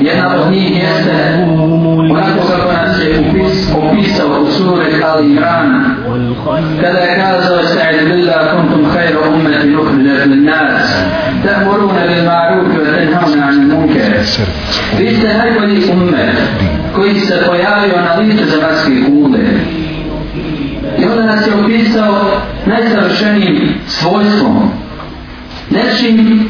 jedna od njih jeste kako se nas je upis, opisao u suri Ali Imran kada je kazao Sa'id Billa kuntum khayru ummeti nukhrijat lil nas ta'muruna bil ma'ruf wa tanhauna 'anil munkar vi ste najbolji ummet koji se pojavio na licu zemaljske kugle i onda nas je opisao najsavršenijim svojstvom nečim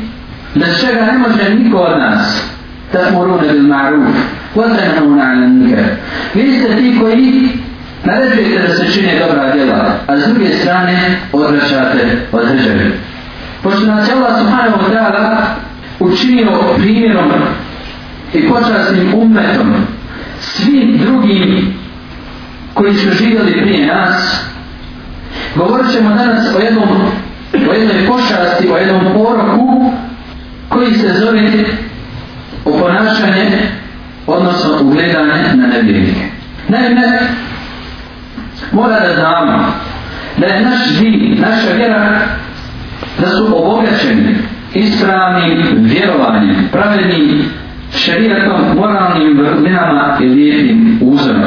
bez čega ne može niko od nas تأمرون بالمعروف وتنهون عن المنكر ليس في كل نرجع إلى السجن قبل عدلة أزوج إسلام ورشات وتجر فشنا الله سبحانه وتعالى učinio primjerom i počasnim umetom svim drugim koji su živjeli prije nas govorit ćemo danas o jednom o jednoj pošasti, o jednom poroku koji se zove u ponašanje odnosno u gledanje na nevjernike. Naime, mora da znamo da je naš din, naša vjera, da su obogaćeni ispravnim vjerovanjem, pravednim šarijatom, moralnim vrlinama i lijepim uzorom.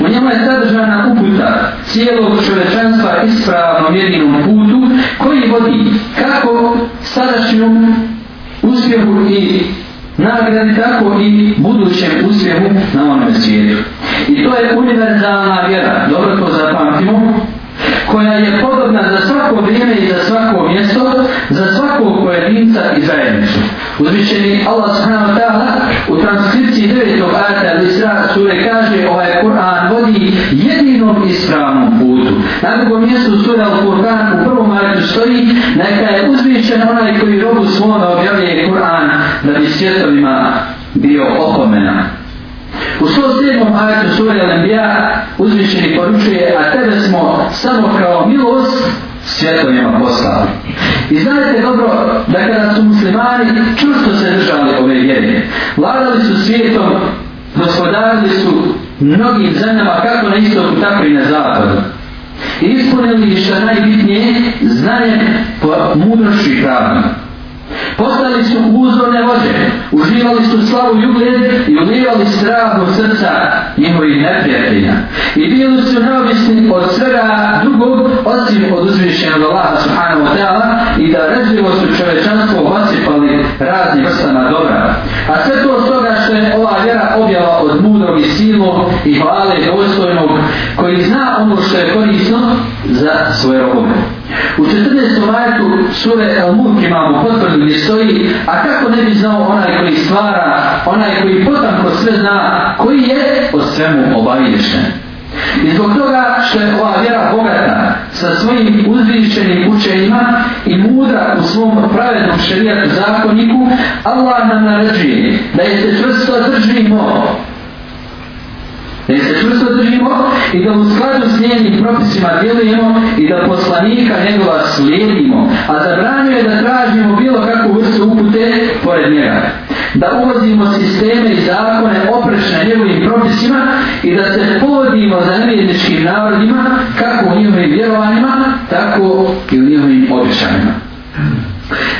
U njemu je sadržana uputa cijelog čovečanstva ispravno vjerinom putu koji vodi kako sadašnjom uspjehu i nagrade tako i budućem uspjehu na onom svijetu. I to je univerzalna vjera, dobro to zapamtimo, koja je podobna za svako vrijeme i za svako mjesto, za svakog pojedinca i zajednicu. Uzvišeni Allah subhanahu wa ta'ala u transkripciji 9. ajta al-Isra sure kaže ovaj Kur'an vodi jedinom ispravom Na drugom mjestu sura Al-Qur'an u prvom ajetu stoji neka je uzvišen onaj koji robu svoga objavljuje Kur'an da bi svjetovima bio opomena. U 107. ajetu sura Al-Anbiya uzvišeni poručuje a tebe smo samo kao milost svjetovima poslali. I znajte dobro da kada su muslimani čusto se držali ove vjere, vladali su svijetom, gospodarili su mnogim zemljama kako na istoku tako i na zapadu ispunili je šta najbitnije znanje po mudrošću i pravnu. Postali su uzorne vode, uživali su slavu i ugled i ulivali strah od srca njihovih neprijatelja. I bili su neovisni od svega drugog, osim od uzvišenog Allaha subhanahu wa ta'ala i da razvivo su čovečanstvo osipali raznim vrstama dobra. A sve to stoga što je ova vjera objava od mudrog i silnog i hvale dostojnog koji zna ono što je korisno za svoje robove. U 14. majku sure El Mulk imamo potvrdu gdje stoji, a kako ne bi znao onaj koji stvara, onaj koji potanko sve zna, koji je o svemu obavilišen. I zbog toga što je ova vjera bogata sa svojim uzvišćenim učenjima i mudra u svom pravednom šerijatu zakoniku, Allah nam naređuje da je se čvrsto držimo da se čvrsto držimo i da u skladu s njenim propisima djelujemo i da poslanika njegova slijedimo, a zabranjuje da tražimo bilo kakvu vrstu upute pored njega da uvozimo sisteme i zakone oprešne njegovim propisima i da se povodimo za nevjetničkim narodima kako u njihovim vjerovanjima, tako i u njihovim običanjima.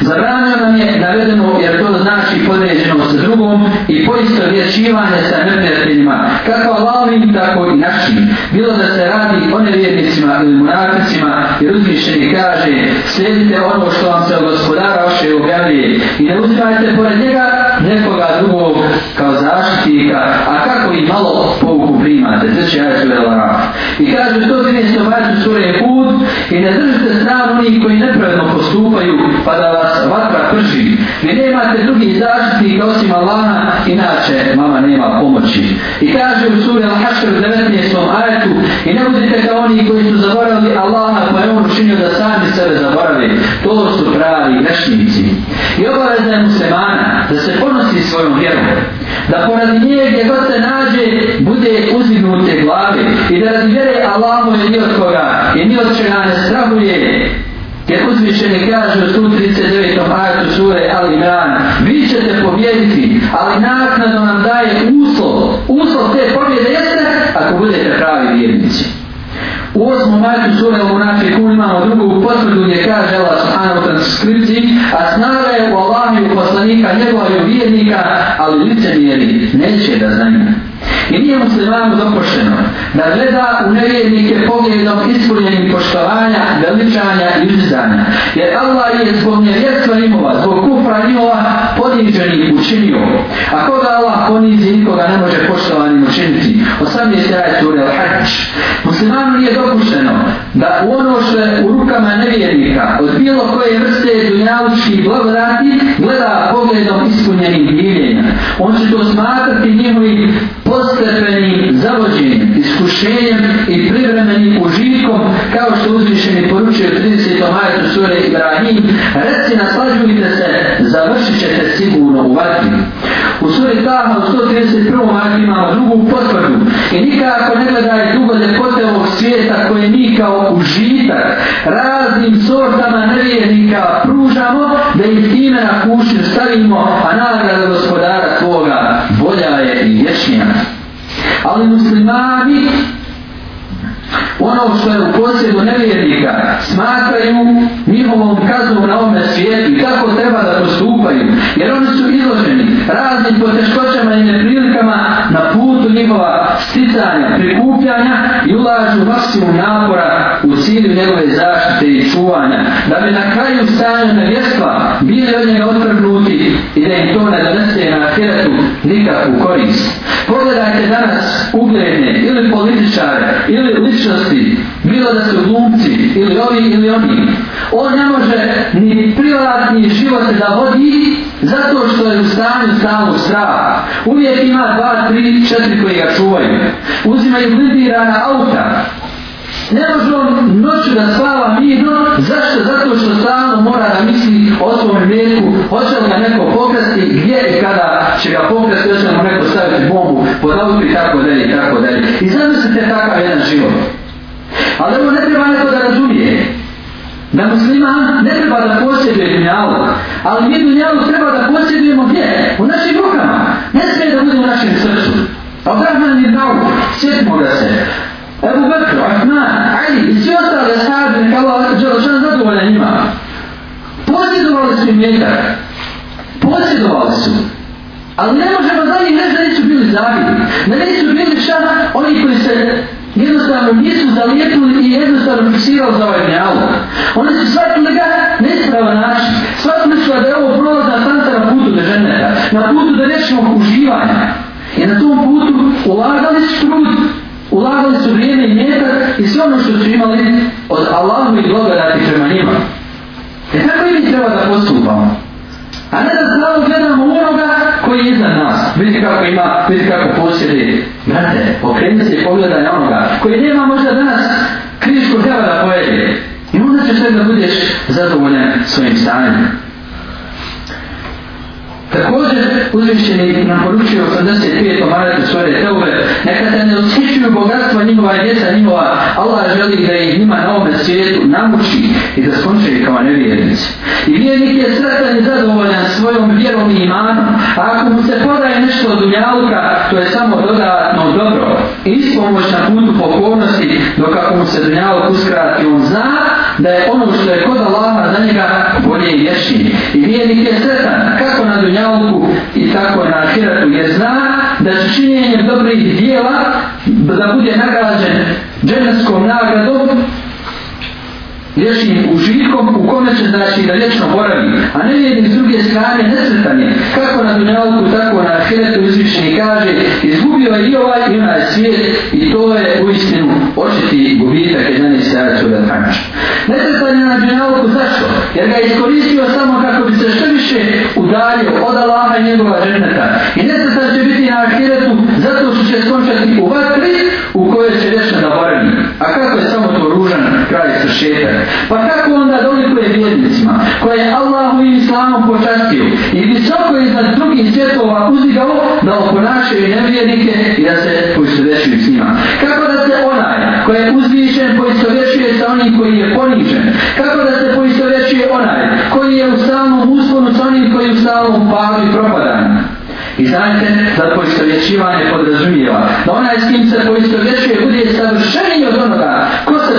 Zabranio nam je navedeno jer to znači podređeno sa drugom i poisto vječivanje sa neprijateljima, kako Allahovim, tako i našim. Bilo da se radi o nevjernicima ili monarkicima, jer uzvišeni kaže, slijedite ono što vam se od gospodara vaše objavije i ne uzimajte pored njega nekoga drugog kao zaštitnika, a kako i malo pouku primate, znači ja ću velara. I kaže to dvijesto vajtu sure Hud i ne držite stran onih koji nepravedno postupaju pa da vas vatra krži. Vi nemate drugih zaštitnika osim Allaha, inače mama nema pomoći. I kaže u sure Al-Hashr u 19. ajetu i ne budite kao oni koji su zaboravili Allaha pa je on učinio da sami sebe zaboravili. To su pravi grešnici. I obavezno je muslimani svojom vjerom. Da porad nje gdje god se nađe, bude uzignute glave i da radi vjere Allahu je ni od koga i ni od čega ne strahuje. Jer uzvišeni kaže u 139. ajatu sure Al Imran, vi ćete pobjediti, ali naknadno nam daje uslov, uslov te pobjede jeste ako budete pravi vjernici. U osmom majku sura u nafi kun imamo drugu potvrdu nje kaže Allah subhanahu wa ta'ala a snaga je u Allahi u poslanika njegova i vjernika, ali lice nijeli, neće da zanima. I nije muslimanu dopušteno da gleda u nevjernike pogledom ispunjenim poštovanja, veličanja i uzdanja. Jer Allah je zbog nevjetstva imova, zbog kufra imova, poniženi učinio. A koga Allah ponizi, nikoga ne može poštovani učiniti. Osadnije se daje sura Al-Hajj. Muslimanu nije dopušteno da u ono što je u rukama nevjernika od bilo koje vrste dunjavučkih blagodati gleda pogledom ispunjenih divljenja. On će to smatrati njihovim postepenim zavođenjem, iskušenjem i privremenim užitkom kao što uzvišeni poručuje 30. majetu sura Ibrahim. Reci, naslađujte se, završite vatri. U suri Taha u 131. vatri imamo drugu potvrdu i nikako ne gledaj dugo ljepote ovog svijeta koje mi kao užitak raznim sortama nevjernika pružamo da ih time na kuće stavimo, a nagrada gospodara tvoga bolja je i vječnija. Ali muslimani ono što je u posljedu nevjernika smatraju njihovom kaznom na ovome svijetu i kako treba da postupaju. Jer oni su izloženi raznim poteškoćama i neprilikama, njegova sticanja, prikupljanja i ulažu maksimum napora u cilju njegove zaštite i čuvanja, da bi na kraju stanja nevjestva bili od njega otvrknuti i da im to ne donese na hiratu nikakvu korist. Pogledajte danas ugledne ili političare ili ličnosti, bilo da su glumci ili ovi ili oni. On ne može ni privatni život da vodi zato što je u stanju samog straha. Uvijek ima dva, tri, četiri koji ga čuvaju. Uzimaju blindirana auta. Ne može on noću da spava mirno, zašto? Zato što stalno mora da misli o svom mjestu, hoće li ga neko pokrasti, gdje i kada će ga pokrasti, hoće li neko staviti bombu pod autu i tako dalje i tako dalje. I zamislite takav jedan život. Ali ovo ne treba neko da razumije. Da musliman ne treba da posjeduje dunjalu, ali mi dunjalu treba da posjedujemo gdje? U našim rukama. Ne smije da bude u našem srcu. Odrahman i Dau, sjetimo ga se. Ebu Bekru, Ahman, Ali i svi ostali ashabi, neka Allah Đelešan zadovolja njima. Posjedovali su im jedan. Posjedovali su. Ali ne možemo za njih reći da nisu bili zabili. Da nisu bili šta oni koji se jednostavno nisu zalijepili i jednostavno fiksirao za ovaj dnjavu. Oni su shvatili ga nespravo način. Shvatili su da je ovo prolazna stanca na putu do ženeta, na putu do rečnog uživanja. I na tom putu ulagali su trud, ulagali su vrijeme i mjetak i sve ono što su imali od Allahu i blagodati prema njima. E tako i mi treba da postupamo. A ne da znamo gledamo onoga koji je iznad nas vidite kako ima, vidite kako posjedi. Brate, okrenite se i pogledaj onoga koji nema možda danas križku hrva da pojedi. I onda ćeš tek da budeš zadovoljan svojim stanjem. Također, uzvišćen je na poručio 85. ajete svoje teube, neka te ne osjećuju bogatstva njihova i djeca njihova, Allah želi da ih njima na ovome svijetu namuči i da skonče ih kao nevjernici. I vjernik je sretan i zadovoljan svojom vjerom i imanom, a ako mu se podaje nešto od unjaluka, to je samo dodatno dobro. I ispomoć na putu pokovnosti, dok ako mu se unjaluk uskrati, on zna da je ono što je kod Allaha za njega bolje i ješi. I vijenik je sretan kako na dunjavku i tako na akiratu je zna da će činjenjem dobrih dijela da bude nagrađen dženevskom nagradom vječnim užitkom u kome će znači da vječno boravi, a ne jedni s druge strane nesretan je, kako na dunjalku, tako na ahiretu izvični kaže, izgubio je i ovaj i onaj svijet i to je u istinu očiti gubitak jedan iz sajacu da tanaš. Nesretan je na dunjalku zašto? Jer ga je iskoristio samo kako bi se što više udalio od Allaha njegova ženeta. I nesretan će biti na ahiretu zato što će skončati u vatri u kojoj će vječno da boravi. A kako je samo to kraj su šetane. Pa kako onda dolikuje vjednicima koje je Allahu i Islamom počastio i visoko iznad drugih svjetova uzigao da oponašaju nevjednike i da se poistovećuju s njima. Kako da se onaj koji je uzvišen poistovećuje sa onim koji je ponižen? Kako da se poistovećuje onaj koji je u stalnom usponu sa onim koji je u stalnom palu i propadanju? I znajte da poistovjećivanje podrazumijeva da onaj s kim se poistovjećuje bude savršeniji od onoga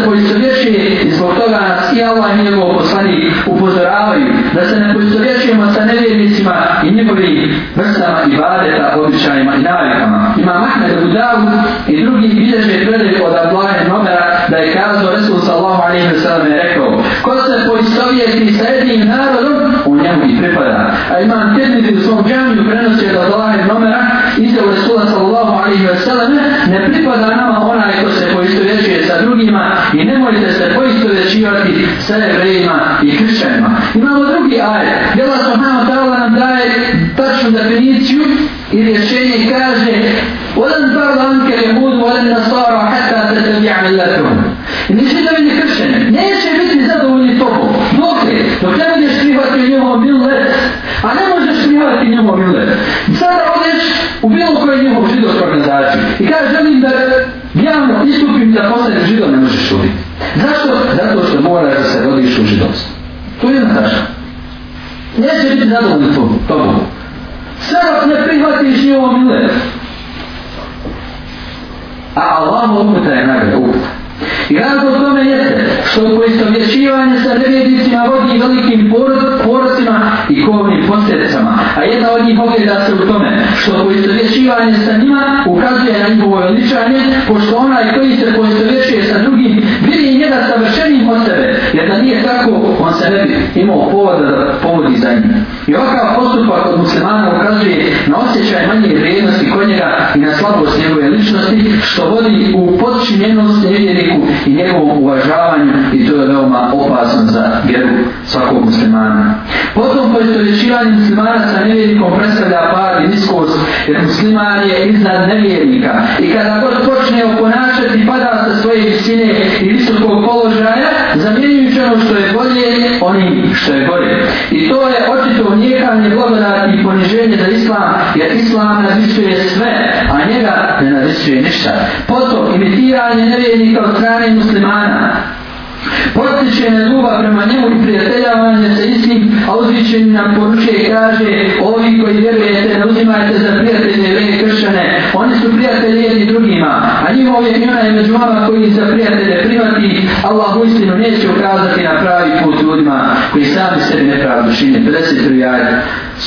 poistovjećuje i zbog toga nas i Allah i njegov poslani upozoravaju da se ne poistovjećujemo sa nevjernicima i njegovim vrstama i vadeta, običajima i navikama. Ima Mahmed Abu Dawud i drugi bilježe predaj od Adlaje Nomera da je kazao Resul sallahu alaihi wa sallam je rekao ko se poistovjeti sa jednim narodom jami pripada. A imam tjednik u svom jamiju prenosio da dolaje nomera i se Resula sallallahu alaihi wa sallam ne pripada nama onaj ko se poistovećuje sa drugima i nemojte se poistovećivati sa jevrejima i hršćanima. Imamo drugi ajed. Jela Subhanahu ta'ala nam daje tačnu definiciju i rješenje kaže Odan tarla anke lehudu, odan nasara, hatta tatavija millatum. I nisi da vidi hršćanima. Neće vidi što ne možeš prihvati njemu milet, a ne možeš prihvati njemu milet. I sada odeš u bilo kojoj njemu židovskoj organizaciji i kaže želim da javno istupim da postane židov ne možeš ubiti. Zašto? Zato što moraš da se rodiš u židovstvu. To je Nataša. Neće biti zadovoljni tobom. To, to. Sada ne prihvatiš njemu milet. A Allah mu je nagrada, uvijek. I razlog tome jeste što poisto vješivanje sa nevjednicima vodi velikim porocima i kovnim posljedicama. A jedna od njih ogleda se u tome što poisto vješivanje sa njima ukazuje na njihovo veličanje, pošto onaj koji se poisto vješuje sa drugim vidi i njega savršenim od sebe Jer da nije tako, on se ne bi imao povod da povodi za njim. I ovakav postupak od muslimana ukazuje na osjećaj manje vrijednosti kod njega i na slabost njegove ličnosti, što vodi u podčinjenost nevjeriku i njegovom uvažavanju i to je muslimana. Potom poistovjećivanje muslimana sa nevjernikom predstavlja par iskost, jer musliman je iznad nevjernika. I kada god počne oponašati, pada sa svoje visine i visokog položaja, zamjenjujući ono što je bolje, onim što je gore. I to je očito nijekanje blagodati i poniženje za islam, jer islam nadvisuje sve, a njega ne nadvisuje ništa. Potom imitiranje nevjernika od strane muslimana, Potičenje ljuba prema njemu i prijateljavanje sa istim, a uzvičeni nam poručuje i kaže, ovi koji vjerujete, ne uzimajte za prijatelje vene kršćane, oni su prijatelji jedni drugima, a njihov je njona je među vama koji za prijatelje primati, Allah uistinu neće ukazati na pravi put ljudima koji sami sebi nepravdu čini. 53. ajde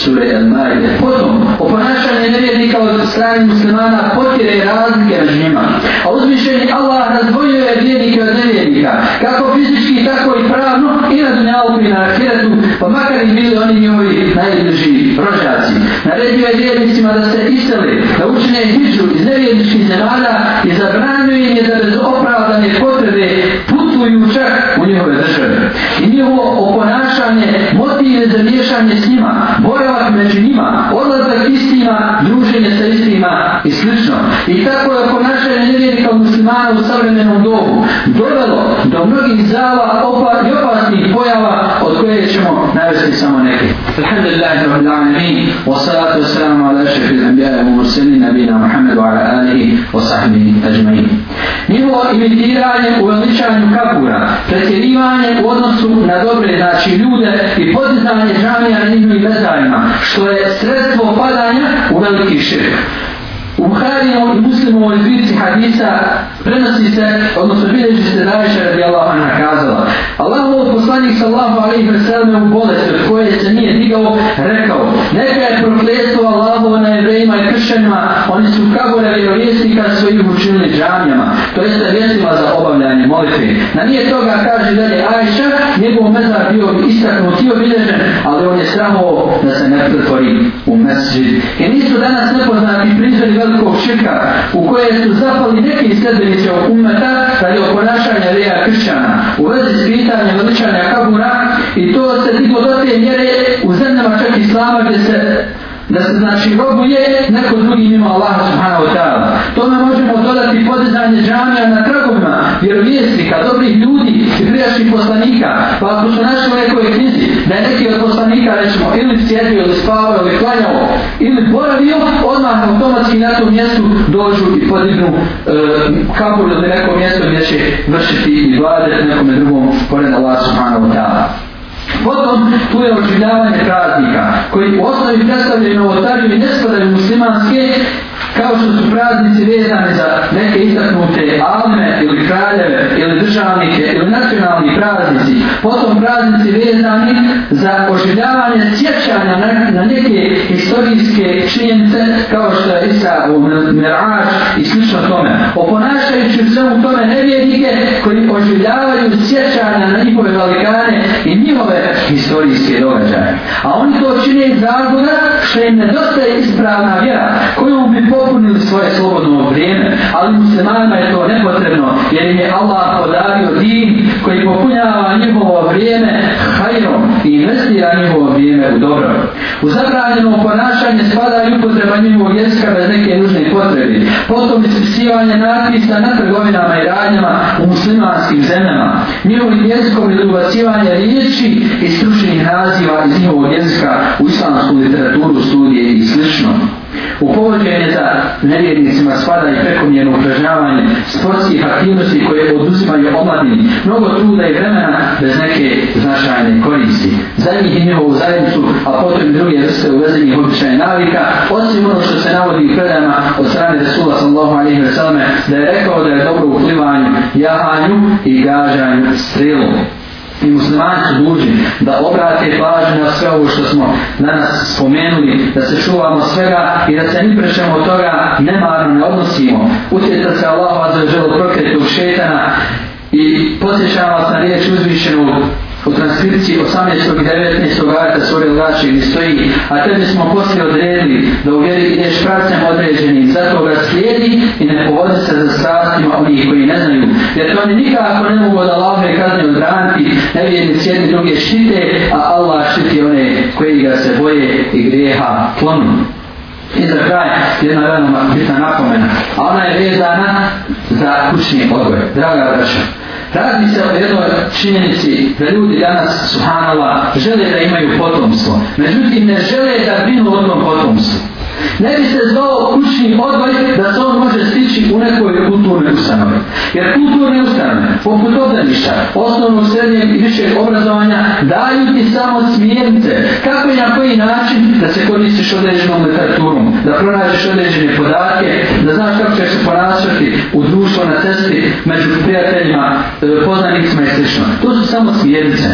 sure Al-Ma'ide. Potom, oponašanje nevjednika od strani muslimana potjere razlike među njima. A uzmišljeni Allah razdvojio je vjednike od nevjednika, kako fizički, tako i pravno, i na dunjavu i na ahiretu, pa makar i bili oni njihovi najbliži rođaci. Naredio je vjednicima da se istele, da učine hiđu iz nevjedničkih zemada i zabranio im je da bez opravdane potrebe putuju čak u njihove države. I njihovo oponašanje miješanje, motive za miješanje s njima, boravak među njima, odlazak istima, druženje sa istima i sl. I tako je ponašanje nevjerika muslimana u savremenom dobu dovelo do mnogih zala opa, i opasnih pojava od koje ćemo navesti samo neke. Alhamdulillahi wa l'alamin, wa salatu wa salamu ala šefi l'anbijaja wa mursini nabina Muhammedu ala alihi wa sahbihi ajma'in. Njivo imitiranje u veličanju kapura, pretjerivanje u odnosu na dobre, znači ljudi, kuće i podizanje džamija na njihovim bezdanjima, što je sredstvo padanja u veliki širk. U Buhari je ovdje muslimu ovoj zbirci hadisa prenosi se, odnosno bilježi se da je radi Allah ona kazala. Allah ovo poslanik sallahu alaihi wa sallam u bolesti od koje se nije digao, rekao Neka je prokletstvo Allahova na jevrejima i kršćanima, oni su kabore vjerovjesnika svojih učinili džamijama, to jeste vjesima za obavljanje molitve. Na nije toga kaže da je Ajša, njegov mezar bio istaknut i obilježen, ali on je sramovo da se ne pretvori u mesđi. I nisu danas nepoznati prizori velikog širka u koje su zapali neki sredbenici ovog umeta radi oponašanja reja kršćana u vezi s pitanjem veličanja kabura i to se tipo do te mjere u zemljama čak islama gdje se da se znači robuje neko drugi mimo Allaha subhanahu wa ta'ala. Tome možemo dodati podizanje džamija na tragovima, vjerovijesnika, dobrih ljudi i prijašnjih poslanika, pa ako su našli u nekoj knjizi, da je neki od poslanika, rečemo, ili sjedio, ili spavio, ili klanjao, ili boravio, odmah automatski na tom mjestu dođu i podignu e, kapu na neko mjesto gdje će vršiti i vlade nekome drugom, pored Allah subhanahu wa ta'ala. Potom tu je oživljavanje praznika koji u osnovi predstavljaju novotariju i nespadaju muslimanske kao što su praznici vezani za neke istaknute alme ili kraljeve ili državnike ili nacionalni praznici, potom praznici vezani za oživljavanje sjećanja na, na neke historijske činjenice kao što je Isra u Mirage i slično tome, oponašajući sve u tome nevjernike koji oživljavaju sjećanja na njihove velikane i njihove historijske događaje. A oni to čine iz zagoda što im nedostaje ispravna vjera kojom bi pobog ispunili svoje slobodno vrijeme, ali muslimanima je to nepotrebno, jer im je Allah podario din koji popunjava njihovo vrijeme hajrom, investira njihovo vrijeme u dobro. U zabranjeno ponašanje spada i upotreba njihovog jezika bez neke nužne potrebe, potom ispisivanje natpisa na trgovinama i radnjama u muslimanskim zemljama, njihovim jezikom ili ubacivanje riječi i stručnih naziva iz njihovog jezika u islamsku literaturu, studije i sl. U povođenje za nevjernicima spada i prekomjerno upražnjavanje sportskih aktivnosti koje oduzimaju omladini, mnogo truda i vremena bez neke značajne koristi uvezenih i njihovu zajednicu, a potom druge vrste uvezenih običaje navika, osim ono što se navodi u predama od strane Resula sallahu alihi vseleme, da je rekao da je dobro uplivanju, jahanju i gažanju strilu i muslimani su dužni da obrate pažnju na sve ovo što smo danas spomenuli, da se čuvamo svega i da se ni prečemo od toga nemarno ne odnosimo. Utjeta se Allah vas za želo prokretu šetana i posjećava vas na riječ uzvišenog U transkripciji 18. i 19. vajata sura Lači mi stoji, a tebe smo poslije odredili da uvjeri ideš pracem određenim, zato ga slijedi i ne povodi se za strastima onih koji ne znaju. Jer oni nikako ne mogu od Allahove kazne odraniti, ne vjeri s jedne druge štite, a Allah štiti one koji ga se boje i grijeha klonu. I za kraj jedna veoma bitna napomena, a ona je vezana za kućni odgoj. Draga braća, Radi se o jednoj činjenici da ljudi danas, subhanallah, žele da imaju potomstvo, međutim ne žele da brinu o tom potomstvu ne bi se zvao kućni odvoj da se on može stići u nekoj kulturnoj ustanovi. Jer kulturne ustanove, poput obdaništa, osnovnog, srednjeg i višeg obrazovanja, daju ti samo smijence kako i na koji način da se koristiš određenom literaturom, da pronađeš određene podatke, da znaš kako ćeš se ponašati u društvo na cesti među prijateljima, e, poznanicima i slično. To su samo smijence.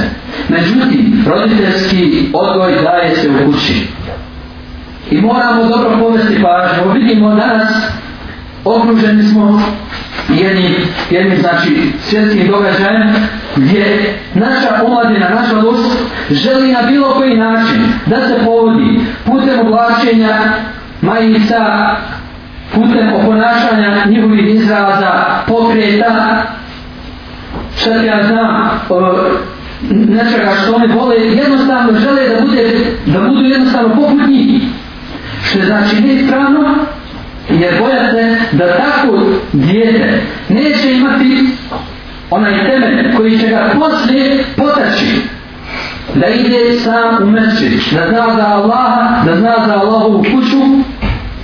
Međutim, roditeljski odgoj daje se u kući. I moramo dobro povesti pažnju. Vidimo danas, okruženi smo jednim, jednim znači, svjetskim događajem gdje naša omladina, naša lust želi na bilo koji način da se povodi putem oblačenja majica, putem oponašanja njihovih izraza, pokreta, šta ti ja znam, nečega što oni vole, jednostavno žele da, bude, da budu jednostavno poput njih što znači neispravno, jer boja se da tako dijete neće imati onaj temelj koji će ga poslije potaći da ide sam u mrči, da zna za Allaha, da zna za Allahovu kuću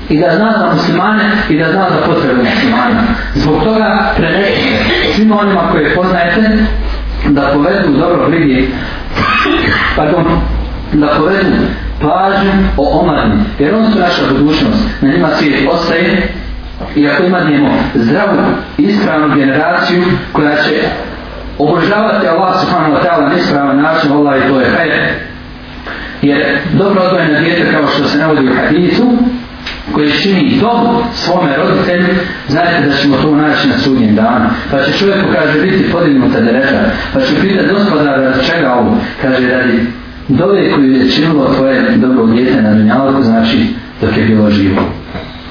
i da zna za muslimane i da zna za potrebu muslimana. Zbog toga prenešite svima onima koje poznajete da povedu dobro vidi pardon, da povedu pažnju o omladni, jer on su naša budućnost, na njima svijet ostaje i ako imadnemo zdravu, ispravnu generaciju koja će obožavati Allah subhanahu wa ta'ala na ispravan način, Allah i to je hajde. Jer dobro odvojena djeta kao što se navodi u hadisu, koji čini dobu svome roditelju, znate da ćemo to naći na sudnjem danu. Pa će čovjek kaže biti podignuta dereža, pa će pitati gospodara za čega ovo, kaže radi dove koju je činilo tvoje dobro djete na dunjalku, znači dok je bilo živo.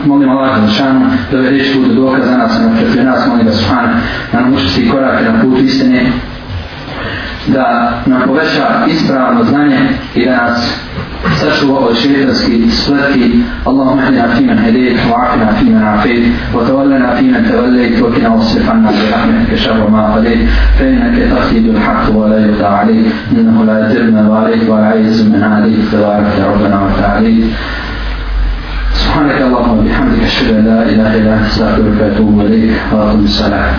Molim Allah za šanu, da ove reči budu dokaz za nas, na četiri nas, molim da šan, na nam učesti korake na put istine, da nam poveća ispravno znanje i da nas استشفوا أول شيء أزكي إثباتي اللهم اهدنا فيمن هديت وعافنا فيمن عافيت وتولنا فيمن توليت وقنا وصف عنا برحمتك شر ما قضيت فإنك تخرج الحق ولا يقضى عليك إنه لا يذل من واليت ولا يعز من عليك تبارك ربنا وتعاليت سبحانك اللهم وبحمدك أشهد أن لا إله إلا أنت أستغفرك وأتوب إليك وأقم الصلاة